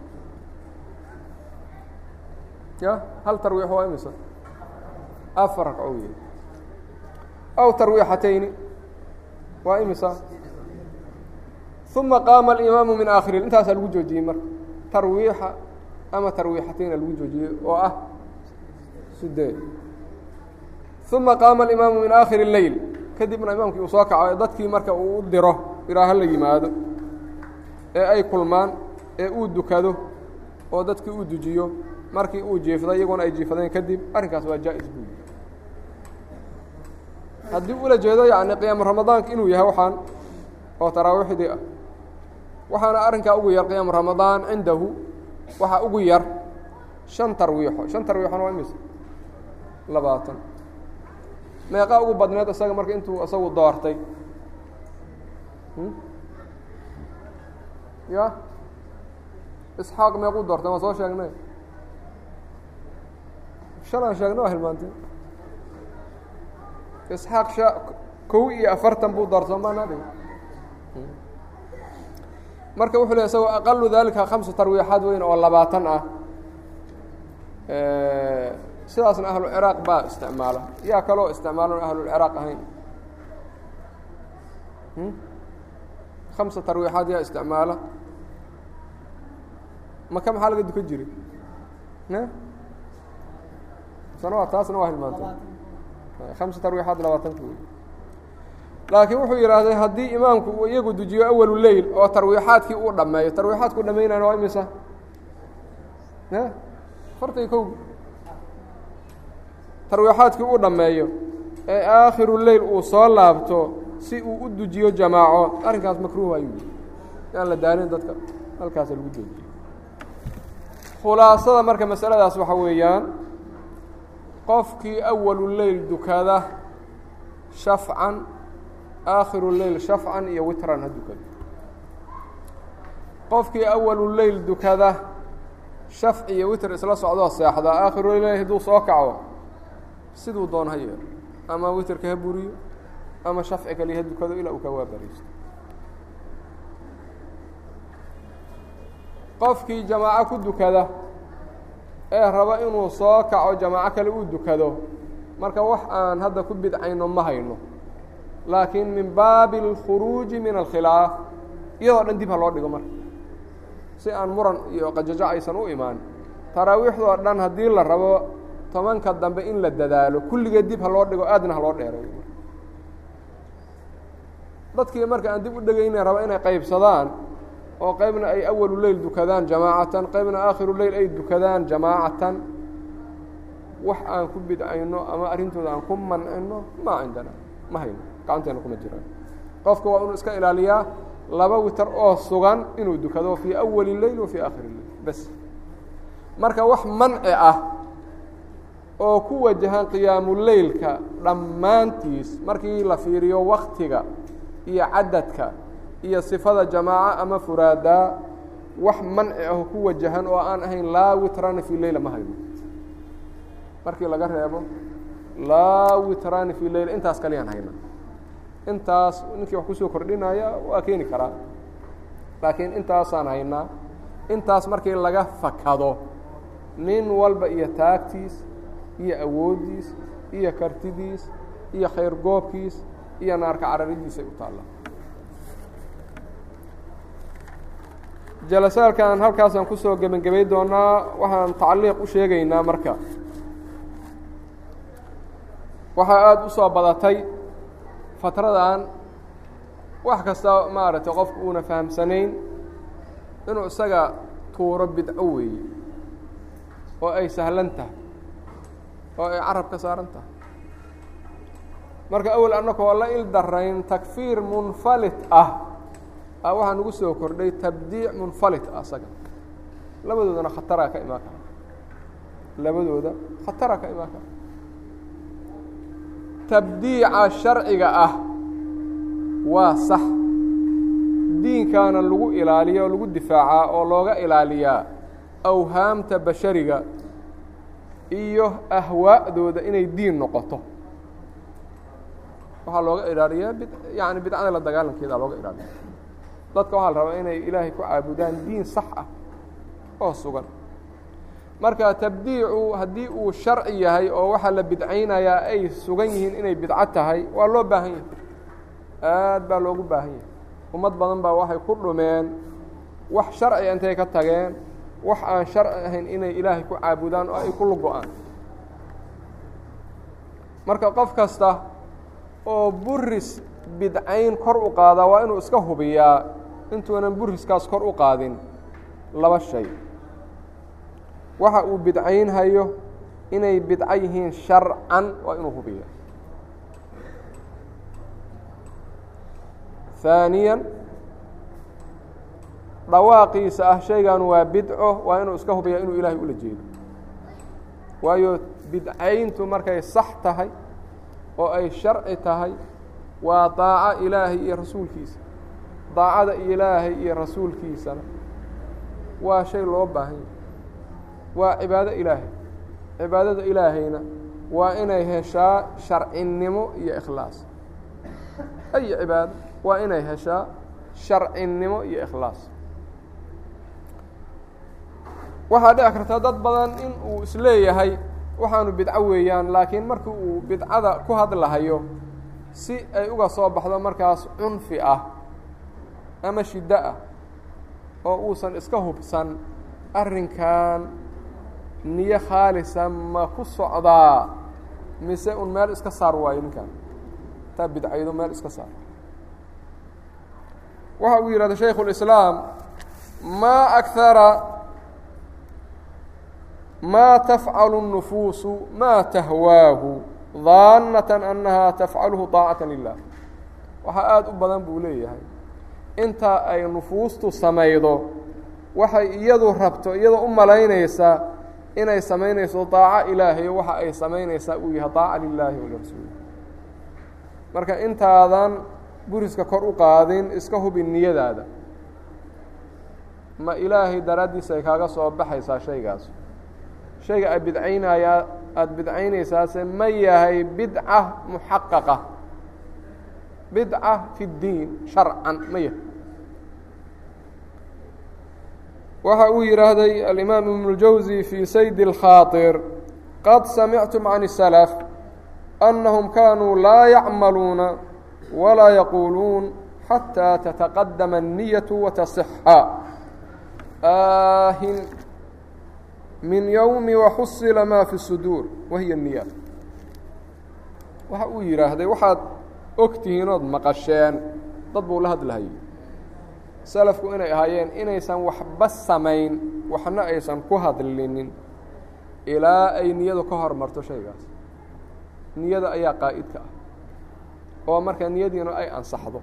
ya hal tarwiixo waa imisa afar ragco wey aw tarwiixatayni waa imisa uma qaama alimaamu min aakhiri intaasaa lagu joojiyey marka tarwiixa ama tarwiixatayna lagu joojiyey oo ah sideed uma qaama alimaamu min aakhiri اleyl kadibna imaamkii uu soo kaco ee dadkii marka uu u diro iraaho la yimaado ee ay kulmaan ee uu dukado oo dadkii uu dujiyo markii uu jiifday iyaguna ay jiifadeen kadib arrinkaas waa jaa-is buu yihi haddii ula jeedo yani qiyaamu ramadaanka inuu yahay waxaan oo taraawiixdii ah waxaana arrinkaa ugu yar qiyaam ramadaan cindahu waxaa ugu yar shan tarwiixo. Shan tarwiixona waa imise? Labaatan. Meeqaa ugu badneed isaga marka intuu isagu doortay. Ya isxaaq meequu doortay waan soo sheegnay shan aan sheegnay waa hilmaantay isxaaq kow iyo afartan buu doortay somaanadi marka wuxuu ley isagoo aqalu dalika khamsu tarwiixaad weyn oo labaatan ah sidaasna ahluciraaq baa isticmaala yaa kaloo isticmaalan ahlulciraaq ahayn khamsa tarwiixaad yaa isticmaala maka maxaa laga dukan jiray sana taasna waa hilmaantay. Khamsa tarwiixaad labaatanka wey laakiin wuxuu yidhaahday haddii imaamku uu iyagu dujiyo awalu leyl oo tarwiixaadkii uu dhammeeyo tarwiixaadku dhamaynayna waa imisa? Fartay kow. Tarwiixaadkii uu dhammeeyo ee aakhiru leyl uu soo laabto si uu u dujiyo jamaaco. Arrinkaas makruuh ayuu yihi yaan la daalin dadka halkaasa lagu joojiyo khulaasada marka masaladaas waxaa weeyaan qofkii awalu leyl dukada shafcan aakhiru leyl shafcan iyo witran ha dukado. Qofkii awalu leyl dukada shafc iyo witr isla socdoo seexda aakhiru leyl hadduu soo kaco siduu doon ha yeelo. Ama witrka ha buriyo ama shafci kaliya ha dukado ilaa uu ka waabariisto qofkii jamaaco ku dukada ee raba inuu soo kaco jamaaco kale uu dukado. Marka wax aan hadda ku bidcayno ma hayno. Laakiin min baabi اlkhuruuji min alkhilaaf iyadoo dhan dib ha loo dhigo marka si aan muran iyo qajajo aysan u imaan taraawiixdoo dhan haddii la rabo tobanka dambe in la dadaalo kulligeed dib ha loo dhigo aadna ha loo dheereeyo dadkii marka aan dib u dhegayna raba inay qaybsadaan oo qaybna ay awalu leyl dukadaan jamaacatan qaybna aakhiru leyl ay dukadaan jamaacatan. Wax aan ku bidcayno ama arrintooda aan ku mancino maa cindana ma hayno gacanteena kuma jiraan qofka waa inuu iska ilaaliyaa laba witar oo sugan inuu dukado fii awali leyl wa fii aakhiri leyl bes marka wax manci ah oo ku wajahan qiyaamuleylka dhammaantiis markii la fiiriyo waktiga iyo cadadka iyo sifada jamaaca ama furaadaa wax manci ah ku wajahan oo aan ahayn laa witrana fii leyla ma hayno. Markii laga reebo laa witrani fii leyla intaas kaliyaan hayna intaas ninkii wax ku soo kordhinaya waa keeni karaa. Laakiin intaasaan haynaa intaas markii laga fakado nin walba iyo taagtiis iyo awooddiis iyo kartidiis iyo khayr goobkiis iyo naarka cararidiisay u taallaa jalasaalkan halkaasaan ku soo gebangebay doonaa waxaan tacliiq u sheegaynaa marka. Waxaa aada u soo badatay fatradan wax kasta maaragtay qofku uuna fahamsanayn inuu isaga tuuro bidco weeye oo ay sahlan tahay oo ay carab ka saaran tahay. Marka awel annakoo la il darayn takfiir munfalit ah waxaa nagu soo kordhay tabdiic munfalit ah isaga labadoodana khataraa ka imaan kara. Labadooda khataraa ka imaan kara. Tabdiica sharciga ah waa sax. Diinkaana lagu ilaaliya oo lagu difaacaa oo looga ilaaliyaa awhaamta bashariga iyo ahwaa'dooda inay diin noqoto. Waxaa looga ilaaliyaa yani bidcada la dagaalankeeda looga ilaaliya dadka waxaa la rabaa inay ilaahay ku caabudaan diin sax ah oo sugan. Marka tabdiicu haddii uu sharci yahay oo waxaa la bidcaynayaa ay sugan yihiin inay bidco tahay waa loo baahan yahay. Aad baa loogu baahan yahay. Ummad badan baa waxay ku dhumeen wax sharci intay ka tageen wax aan sharci ahayn inay ilaahay ku caabudaan oo ay ku lugo-aan marka qof kasta oo buris bidcayn kor u qaadaa waa inuu iska hubiyaa intuunan buriskaas kor u qaadin laba shay. Waxa uu bidcaynhayo inay bidco yihiin sharcan waa inuu hubiya haaniya dhawaaqiisa ah shaygan waa bidco waa inuu iska hubiyaa inuu ilaahay ula jeedo. Waayo bidcayntu markay sax tahay oo ay sharci tahay waa daaco ilaahay iyo rasuulkiisa daacada ilaahay iyo rasuulkiisana waa shay loo baahan yahay. Waa cibaado ilaahay. Cibaadada ilaahayna waa inay heshaa sharcinimo iyo ikhlaas. Ay cibaado waa inay heshaa sharcinimo iyo ikhlaas. Waxaa dhici karta dad badan in uu is leeyahay waxaanu bidco weeyaan laakiin markii uu bidcada ku hadlahayo si ay uga soo baxdo markaas cunfi ah ama shiddo ah oo uusan iska hubsan arrinkan niyo khaalisa ma ku socdaa mise un meel iska saar waayo ninkan taa bidcaydo meel iska saar waxa uu yidhahda shaykhu اlislaam maa akara ma tafcalu الnufuusu ma tahwaahu daannata annaha tafcaluhu طaacata lilah waxaa aada u badan buu leeyahay inta ay nufuustu samaydo waxay iyadu rabto iyadoo u malaynaysaa inay samaynayso daaco ilaahay waxa ay samaynaysaa uu yahay daaca lilaahi walirasuuli marka intaadan buriska kor u qaadin iska hubin niyadaada. Ma ilaahay daraaddiisa ay kaaga soo baxaysaa shaygaas? Shayga aad bidcaynayaa aada bidcaynaysaase ma yahay bidca muxaqaqa bidca fi اddiin sharcan ma yahay waxa uu yidhaahday alimaam ibnu اljawsi fii sayd اlkhaaطir qad samictum can الsalaf annahum kaanuu laa yacmaluuna walaa yaquuluun xataa tataqadama الniyaةu wataصxa aahin min yowmi waxusila ma fi الsuduur wahiya الniyaat waxa uu yidhaahday waxaad og tihiin ood maqasheen dad buu la hadlahayay. Salafku inay ahaayeen inaysan waxba samayn waxna aysan ku hadlinin ilaa ay niyadu ka hormarto shaygaas. Niyada ayaa qaa'idka ah. Oo marka niyadiina ay ansaxdo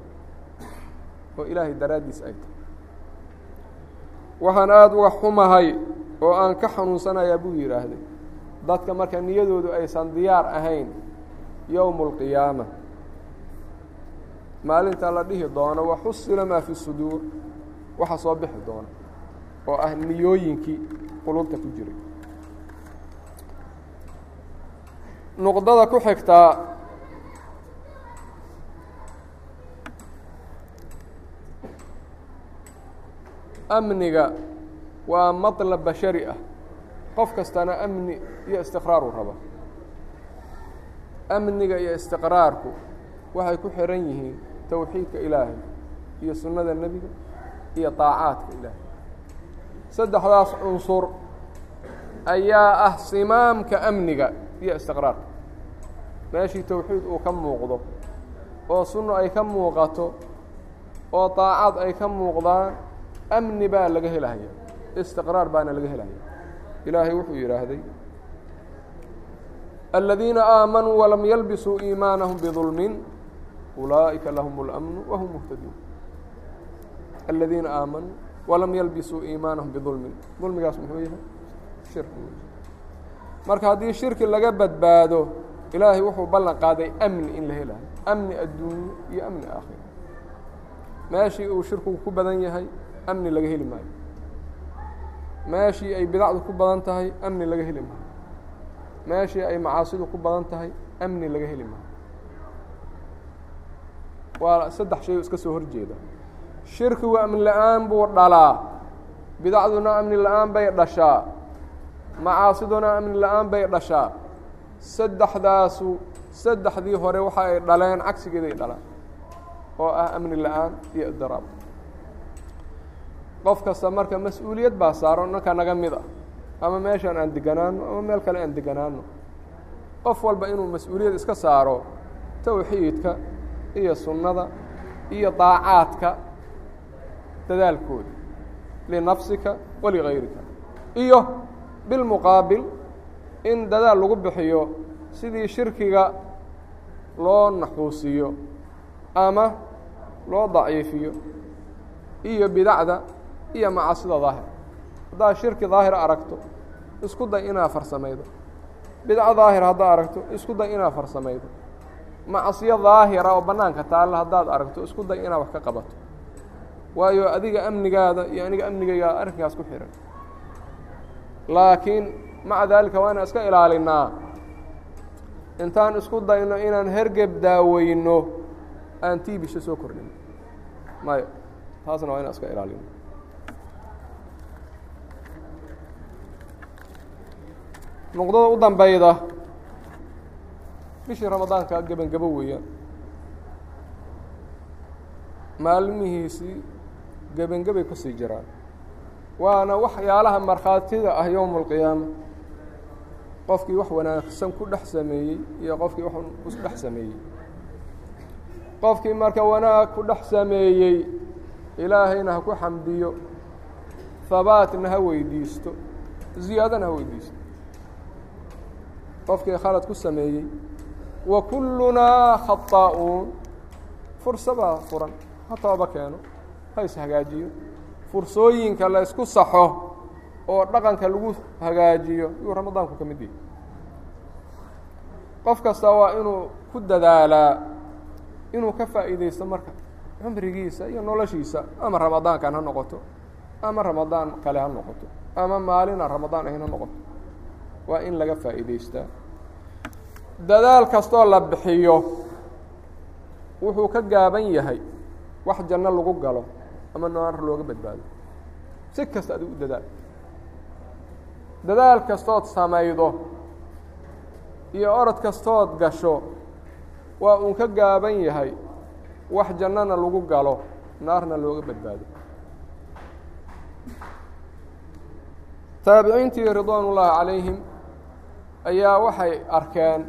oo ilaahay daraaddiis ay tahay. Waxaan aada uga xumahay oo aan ka xanuunsanayaa buu yidhaahday dadka marka niyadoodu aysan diyaar ahayn yowmu اlqiyaama maalinta la dhihi doono waxusila maa fi suduur. Waxa soo bixi doona oo ah niyooyinkii qulubta ku jiray. Nuqdada ku xigtaa amniga waa maطlab bashari ah. Qof kastana amni iyo istiqraaruu raba. Amniga iyo istiqraarku waxay ku xihan yihiin towxiidka ilaahay iyo sunnada nebiga iyo طaacaadka ilaahay. Saddexdaas cunsur ayaa ah simaamka amniga iyo istiqraarka. Meeshii towxiid uu ka muuqdo oo sunno ay ka muuqato oo طaacaad ay ka muuqdaan amni baa laga helaya istiqraar baana laga helaya. Ilaahay wuxuu yidhaahday aladiina aamanuu walam yalbisuu iimaanahum bidulmin ulaaئika lahm الأmن whm mهtaduun الذiina aamanuu وlam ylbisuu iimaanahum bظulmin dulmigaas muxuu yahay shirki marka haddii shirki laga badbaado ilaahay wuxuu ballan qaaday amni in la helayo amni adduunye iyo amni aakhira meeshii uu shirkigu ku badan yahay amni laga heli maayo meeshii ay bidacdu ku badan tahay amni laga heli maayo meeshii ay macaasidu ku badan tahay amni laga heli maayo waa saddex shay iska soo horjeeda shirkigu amni la'aan buu dhalaa. Bidacduna amni la'aan bay dhashaa. Macaasiduna amni la'aan bay dhashaa. Saddexdaasu saddexdii hore waxa ay dhaleen cagsigeeday dhalaan. Oo ah amni la'aan iyo idiraab qof kasta marka mas'uuliyad baa saaro nanka naga mid ah ama meeshaan aan deganaano ama meel kale aan deganaano qof walba inuu mas'uuliyad iska saaro towxiidka iyo sunnada iyo daacaadka dadaalkooda linafsika waligayrika iyo bilmuqaabil in dadaal lagu bixiyo sidii shirkiga loo naxuusiyo ama loo daciifiyo iyo bidacda iyo macasida daahir. Haddaad shirki daahir aragto isku day inaad farsamaydo. Bidco daahir haddaad aragto isku day inaad farsamaydo macsiyo daahira oo bannaanka taalla haddaad aragto isku day inaad wax ka qabato. Waayo adiga amnigaada iyo aniga amnigaygaa arrinkaas ku xihan laakiin maca daalika waa inaan iska ilaalinnaa intaan isku dayno inaan hergeb daaweyno aan tiibisha soo kordhin. Maya taasna waa inaan iska ilaalino. Nuqdada u dambeyda bishii ramadaanka gebangabo weeyaan maalmihiisii gebangabay ku sii jiraan. Waana waxyaalaha markhaatida ah yowma alqiyaama qofkii wax wanaagsan ku dhex sameeyey iyo qofkii wax ku sameeyey. Qofkii marka wanaag ku dhex sameeyey ilaahayna ha ku xamdiyo. Habaatna ha weydiisto. Ziyaadana ha weydiisto. Qofkii khalad ku sameeyey wa kullunaa khaطaa'uun fursa baa furan. Ha tooba keeno. Ha ishagaajiyo fursooyinka la ysku saxo oo dhaqanka lagu hagaajiyo yuu ramadaanku ka mid yahay. Qof kasta waa inuu ku dadaalaa inuu ka faa'iidaysto marka cumrigiisa iyo noloshiisa ama ramadaankan ha noqoto ama ramadaan kale ha noqoto ama maalina ramadaan ahayn ha noqoto. Waa in laga faa'iidaystaa dadaal kastoo la bixiyo wuxuu ka gaaban yahay wax janno lagu galo ama naar looga badbaado. Si kasta adigu u dadaal. Dadaal kastood samaydo iyo orod kastood gasho waa uun ka gaaban yahay wax jannana lagu galo naarna looga badbaado. Taabiciintii ridwaan ullaahi calayhim ayaa waxay arkeen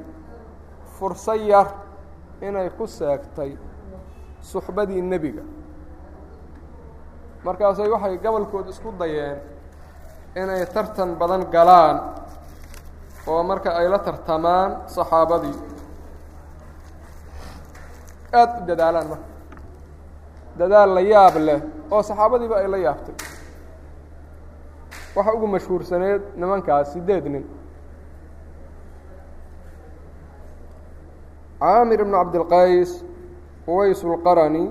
furso yar inay ku seegtay suxbadii nebiga. Markaasay waxay gobolkood isku dayeen inay tartan badan galaan oo marka ay la tartamaan saxaabadii. Aada u dadaalaan marka. Dadaal la yaab leh oo saxaabadiiba ay la yaabtay. Waxa ugu mashhuursaneed nimankaas siddeed nin caamir ibnu cabdilqays uways اlqarani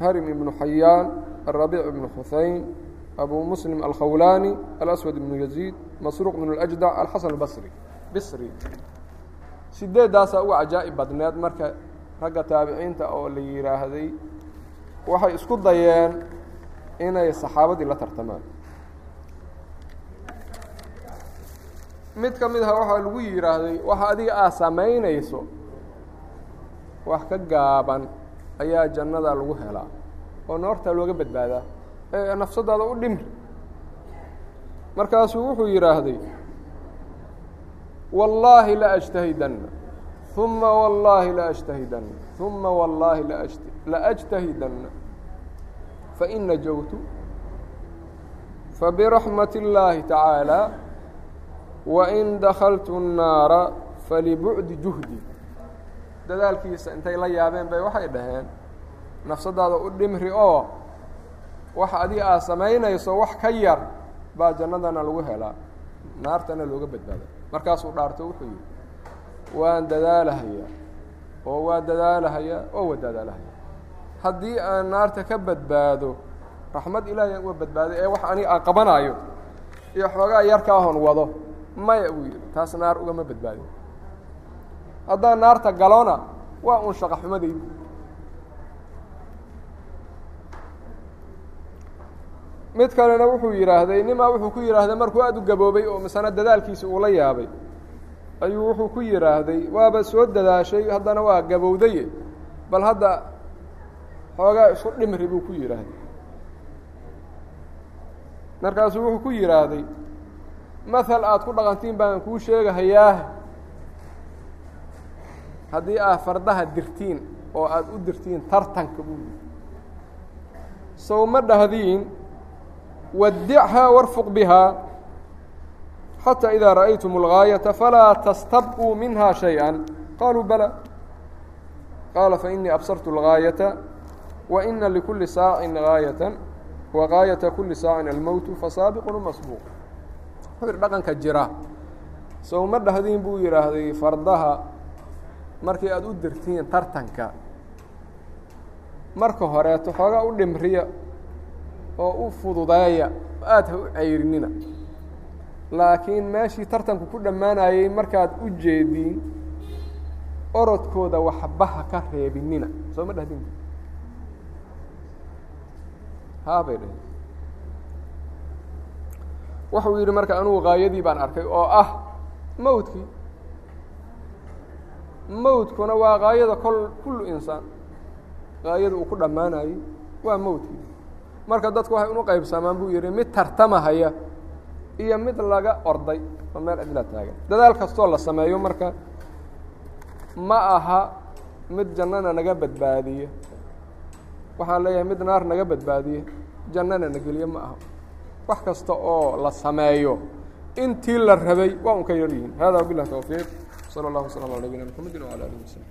harim ibnu xayaan الربيع بن حuseين أbو مسلم الkhwlاني الأسود بن يزيد masروq بن الأجدع الxaسن الbصrي bصrي sideedaasaa uga cajaa'ib badneed marka ragga taabiciinta oo la yidhaahday waxay isku dayeen inay saxaabadii la tartamaan mid ka mid aha waxaa lagu yidhaahday waxa adiga aad samaynayso wax ka gaaban ayaa jannada lagu helaa oo noortaa looga badbaadaa ee nafsadaada u dhimri markaasuu wuxuu yidhaahday wallaahi la أجtahidanna ثuma wallaahi la أجtahidanna ثuma wallaahi laأجtahidanna fain najowtu fabiraxmaة الlaahi tacaalى wain dakaltu الnaara falibucdi juhdi dadaalkiisa intay la yaabeen bay waxay dhaheen nafsadaada u dhimri oo waxa adiga aad samaynayso wax ka yar baa jannadana lagu helaa naartana looga badbaada markaasuu dhaarto wuxuu yidhi waan dadaalahayaa oo waa dadaalahayaa oo waa dadaalahayaa haddii aan naarta ka badbaado raxmad ilaahay aan uga badbaaday ee wax aniga aan qabanaayo iyo xoogaa yarkaahon wado maya buu yidhi. Taas naar ugama badbaadin haddaan naarta galona waa uun shaqa xumadaydi mid kalena wuxuu yidhaahday nimaa wuxuu ku yidhaahday markuu aada u gaboobay oo misana dadaalkiisa uu la yaabay. Ayuu wuxuu ku yidhaahday waaba soo dadaashay haddana waa gabowdaye bal hadda xoogaa isu dhimri buu ku yidhaahday. Markaasuu wuxuu ku yidhaahday mahal aada ku dhaqantiin baan kuu sheegahayaa haddii aad fardaha dirtiin oo aada u dirtiin tartanka buu yidhi sow ma dhahdiin wadichaa warfuq bihaa xatى إida ra'aytum الغاayaةa falaa tastabquu minha شhayئa qaluu balى qaala faإnii absartu الغاayaةa wa ina likulli saacin gaayatan wa gaayata kulli saacin almowtu fasaabiqun masbuuq wuxuu dhaqanka jira sow ma dhahdiin buu yidhaahday fardaha markii aada u dirtiin tartanka marka horeeto xoogaa u dhimriya oo u fududeeya aada ha u cayrinina laakiin meeshii tartanku ku dhammaanayey markaad u jeediin orodkooda waxbaha ka reebinina. Soo ma dhahdin? Haa bay dhaheen wuxuu yidhi marka anugu gaayadii baan arkay oo ah mowdkii mowdkuna waa gaayada kol kullu insaan. Gaayada uu ku dhammaanayey waa mowdkii marka dadku waxay unu qaybsamaan buu yidhi mid tartamahaya iyo mid laga orday. Oo meel cidla taagan. Dadaal kastoo la sameeyo marka ma aha mid jannana naga badbaadiya waxaan leeyahay mid naar naga badbaadiya jannana na geliye ma aha. Wax kasta oo la sameeyo intii la rabay waa un ka yar yihiin hada wabilah towfiiq sal اllah waslm ala nabina mxamedi wala alih waslm